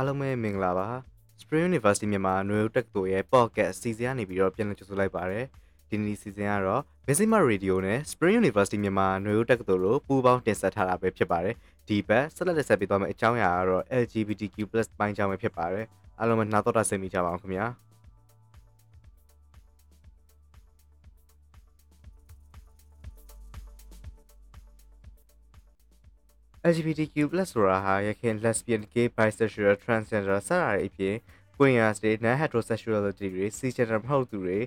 အားလုံးပဲမင်္ဂလာပါ Spring University မြန်မာနွေဦးတက္ကသိုလ်ရဲ့ podcast အစီအစဉ်ကနေပြီးတော့ပြန်လည်ကြိုဆိုလိုက်ပါရစေဒီနေ့စီစဉ်ကတော့ Missima Radio နဲ့ Spring University မြန်မာနွေဦးတက္ကသိုလ်တို့ပူးပေါင်းတင်ဆက်ထားတာပဲဖြစ်ပါတယ်ဒီဘက်ဆက်လက်လက်ဆက်ပေးသွားမယ့်အကြောင်းအရာကတော့ LGBTQ+ ပိုင်းကြောင်းပဲဖြစ်ပါတယ်အားလုံးပဲနှာတော့တာဆင်မိကြပါအောင်ခင်ဗျာ LGBTQ+ ဆိုတာဟာရခင် lesbian, gay, bisexual, transgender စတာတွေအပြင် queer တွေ non heterosexuality တွေ cisgender မဟုတ်သူတွေ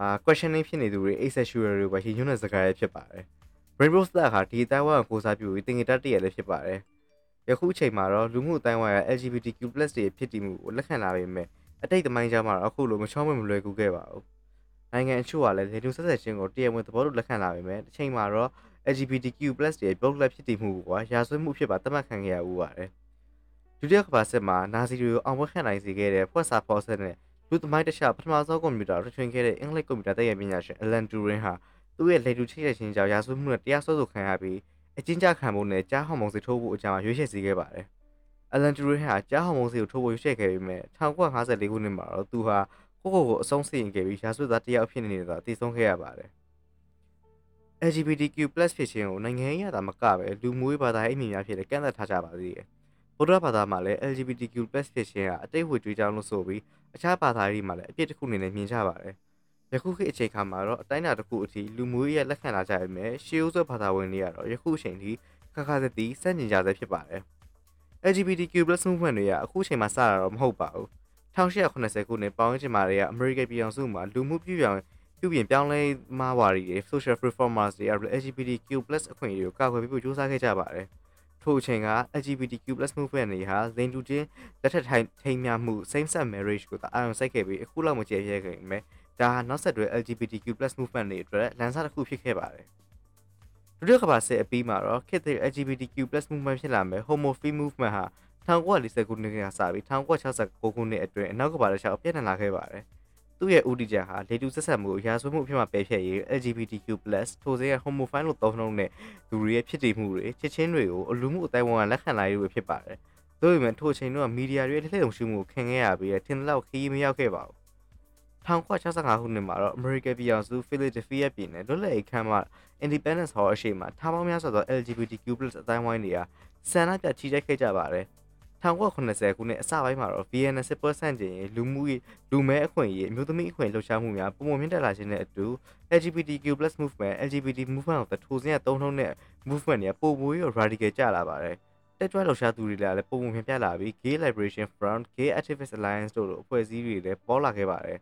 အာ questioning ဖြစ်နေသူတွေ asexual တွေပါရည်ညွှန်းတဲ့စကားရဖြစ်ပါတယ်။ Rainbow Star ဟာဒီအတိုင်းဝိုင်းကိုကိုစားပြုပြီးတင်ကြတတ်ရလည်းဖြစ်ပါတယ်။ယခုအချိန်မှာတော့လူမှုအတိုင်းဝိုင်းက LGBTQ+ တွေဖြစ်တည်မှုကိုလက်ခံလာပေမဲ့အတိတ်သမိုင်းကြားမှာတော့အခုလိုမချောမွေ့မလွယ်ကူခဲ့ပါဘူး။နိုင်ငံအချို့ကလည်းလေလူဆက်ဆက်ချင်းကိုတရားဝင်သဘောတူလက်ခံလာပေမဲ့တစ်ချိန်မှာတော့ LGBTQ+ တွေပုဂ္ဂလိကဖြစ်တည်မှုကရာဇဝတ်မှုဖြစ်ပါသတ်မှတ်ခံခဲ့ရဦးပါတယ်။ဒုတိယကမ္ဘာစစ်မှာနာဇီတွေကိုအောင်ပွဲခံနိုင်စေခဲ့တဲ့ဖွဲ့စာဖော်ဆက်နဲ့လူသမိုင်းတခြားပထမဆုံးကွန်ပျူတာထွင်ခဲ့တဲ့အင်္ဂလိပ်ကွန်ပျူတာသိပ္ပံပညာရှင် Alan Turing ဟာသူ့ရဲ့လေတူချိတဲ့ချင်းကြောင့်ရာဇဝတ်မှုနဲ့တရားစွဲဆိုခံရပြီးအကျဉ်းချခံဖို့နဲ့ကြားဟော်မုန်းစီထိုးဖို့အကြောင်းရွေးချယ်စေခဲ့ပါတယ်။ Alan Turing ဟာကြားဟော်မုန်းစီကိုထိုးဖို့ရွေးချယ်ခဲ့ပေမဲ့1954ခုနှစ်မှာတော့သူဟာကိုကိုကိုအဆုံးစီရင်ခဲ့ပြီးရာဇဝတ်သားတယောက်ဖြစ်နေတာတည်ဆုံးခဲ့ရပါတယ်။ LGBTQ+ ဖြစ်ခြင်းကိုနိုင်ငံရေးအရသာမကပဲလူမျိုးရေးဘာသာရေးအမြင်များဖြစ်တဲ့ကန့်သတ်ထားကြပါသေးတယ်။ဗုဒ္ဓဘာသာမှာလည်း LGBTQ+ ဖြစ်ခြင်းဟာအတိတ်ဝေကြွေးကြောင်းလို့ဆိုပြီးအခြားဘာသာရေးမှာလည်းအပြစ်တစ်ခုအနေနဲ့မြင်ကြပါတယ်။ယခုခေတ်အချိန်ခါမှာတော့အတိုင်းအတာတစ်ခုအထိလူမျိုးရေးလက်ခံလာကြပေမဲ့ရှေးဦးစွာဘာသာဝင်တွေကတော့ယခုအချိန်ထိခါခါသက်သက်စန့်ကျင်ကြဆဲဖြစ်ပါတယ်။ LGBTQ+ movement တွေကအခုချိန်မှာစတာတော့မဟုတ်ပါဘူး။1880ခုနှစ်ပေါင်းချင်မာတွေကအမေရိကန်ပြည်အောင်စုမှာလူမှုပြုပြောင်း ပြုပြင်ပြောင်းလဲမဝါရီတွေ social reformers တွေ LGBTQ+ အခွင့်အရေးကိုကာကွယ်ပေးဖို့ကြိုးစားခဲ့ကြပါတယ်။ထို့အချိန်က LGBTQ+ movement တွေဟာလိင်တူချင်းလက်ထပ်ထိုင်ထိမ်းမြမှု same sex marriage ကိုအာရုံစိုက်ခဲ့ပြီးအခုလောက်မကျေပြဲခဲ့ပေမဲ့ဒါဟာနောက်ဆက်တွဲ LGBTQ+ movement တွေအတွက်လမ်းစာတစ်ခုဖြစ်ခဲ့ပါတယ်။ဒုတိယကမ္ဘာစစ်အပြီးမှာတော့ခေတ်သစ် LGBTQ+ movement ဖြစ်လာမဲ့ homophobic movement ဟာ1940ခုနှစ်ကစပြီး1969ခုနှစ်အတွင်းအနောက်ကမ္ဘာတစ်လျှောက်ပြန့်နှံ့လာခဲ့ပါတယ်။ သူ့ရဲ့ဦးတည်ချက်ဟာလေတူဆက်ဆက်မှုရာဇဝတ်မှုအဖြစ်မှာပယ်ဖျက်ရေး LGBTQ+ ထိုစရဲ့ homophile လို့သုံးနှုန်းတဲ့သူတွေရဲ့ဖြစ်တည်မှုတွေချစ်ချင်းတွေကိုအလူမှုအတိုင်းအဝန်ကလက်ခံလာရေးတွေဖြစ်ပါတယ်။ဒါပေမဲ့ထိုအချိန်တော့မီဒီယာတွေလှည့်လုံရှုမှုကိုခံခဲ့ရပြီးထင်တဲ့လောက်ခီးမရောက်ခဲ့ပါဘူး။1965ခုနှစ်မှာတော့ American ပြည်အောင်စု Philadelphia ပြည်နယ်လွတ်လပ်ရေးခမ်းမ Independence Hall အရှိမထားပေါင်းများစွာသော LGBTQ+ အတိုင်းဝိုင်းတွေကဆန္ဒပြချီတက်ခဲ့ကြပါတယ်။ 1980ခုနှစ်အစပိုင်းမှာတော့ VN စစ်ပွဲဆန့်ကျင်ရေးလူမှုရေးလူမဲအခွင့်အရေးအမျိုးသမီးအခွင့်လှုပ်ရှားမှုများပုံမှန်မြင့်တက်လာခြင်းနဲ့အတူ LGBTQ+ movement LGBT movement ကိုထိုးစင်းရသုံးနှုန်းတဲ့ movement တွေကပုံမိုးရော radical ကျလာပါတယ်တက်ကြွလှုပ်ရှားသူတွေလည်းပုံမှန်မြင်ပြလာပြီး Gay Liberation Front Gay Activist Alliance တို့လိုအဖွဲ့အစည်းတွေလည်းပေါ်လာခဲ့ပါတယ်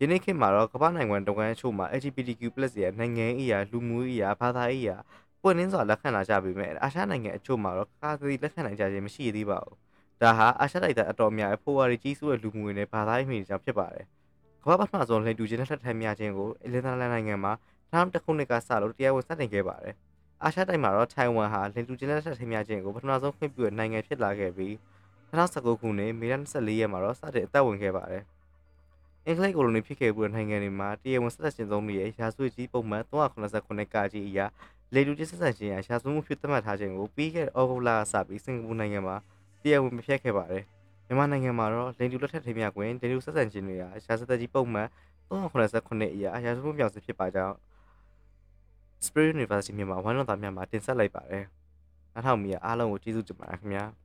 ယနေ့ခေတ်မှာတော့ကမ္ဘာနိုင်ငံတဝန်းအချို့မှာ LGBTQ+ ရဲ့နိုင်ငံရေးအရာလူမှုရေးအရာဘာသာရေးအရာ ပွင့်လင်းစွာလက်ခံလာကြပေမဲ့အာရှနိုင်ငံအချို့မှာတော့ကာသီလက်ခံနိုင်ကြခြင်းမရှိသေးပါဘူး။ဒါဟာအာရှတိုက်သားအတော်များဖိုဝါရီကြီးစုတဲ့လူမှုရေးနဲ့ဘာသာရေးမျိုးကြောင့်ဖြစ်ပါတယ်။ကမ္ဘာပထမဆုံးလှည့်တူခြင်းနဲ့ထပ်ထမ်းများခြင်းကိုအလင်းသားလန်နိုင်ငံမှာ2000ခုနှစ်ကစလို့တရားဝင်စတင်ခဲ့ပါတယ်။အာရှတိုက်မှာတော့ထိုင်ဝမ်ဟာလှည့်တူခြင်းနဲ့ထပ်ထမ်းများခြင်းကိုပထမဆုံးခွင့်ပြုတဲ့နိုင်ငံဖြစ်လာခဲ့ပြီး2019ခုနှစ်မေလ24ရက်မှာတော့စတင်အသက်ဝင်ခဲ့ပါတယ်။အင်္ဂလိပ်ကိုလိုနီဖြစ်ခဲ့ပြီးနိုင်ငံတွေမှာတရားဝင်ဆက်လက်ကျင်းသုံးနေတဲ့ရာဇဝတ်ကြီးပုံမှန်389ကကြီးအရာ လေလူချင်းဆက်ဆံခြင်းရာရှားစွမှုဖြစ်သတ်မှတ်ထားခြင်းကိုပြီးခဲ့တဲ့ဩဂုတ်လကစပြီးစင်ကာပူနိုင်ငံမှာတရားဝင်မဖြတ်ခဲ့ပါတယ်။မြန်မာနိုင်ငံမှာတော့လိန်တူလက်ထက်ထိမြကွင်လိန်တူဆက်ဆံခြင်းတွေရာရှားစသက်ကြီးပုံမှန်389အရာအရာစွမှုမြောက်စစ်ဖြစ်ပါကြောင်း Spirit University မြန်မာဝိုင်းတော်သားများမှာတင်ဆက်လိုက်ပါတယ်။နောက်ထောင်မီအားလုံးကိုကျေးဇူးတင်ပါတယ်ခင်ဗျာ။